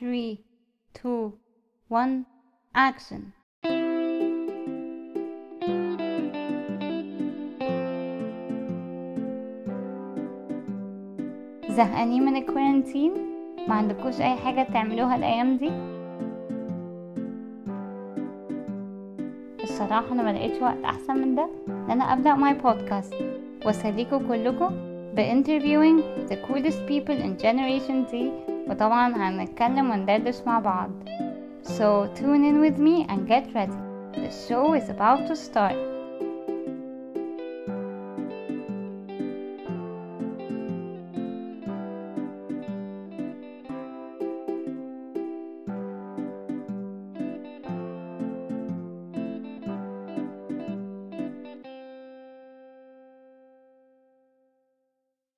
3 2 1 action. زهقانين من الكورنتين؟ ما عندكوش أي حاجة تعملوها الأيام دي؟ الصراحة أنا ملقيتش وقت أحسن من ده إن أنا أبدأ ماي بودكاست وأسليكوا كلكم بانترفيوينج the coolest people in generation Z وطبعا هنتكلم وندردش مع بعض so tune in with me and get ready the show is about to start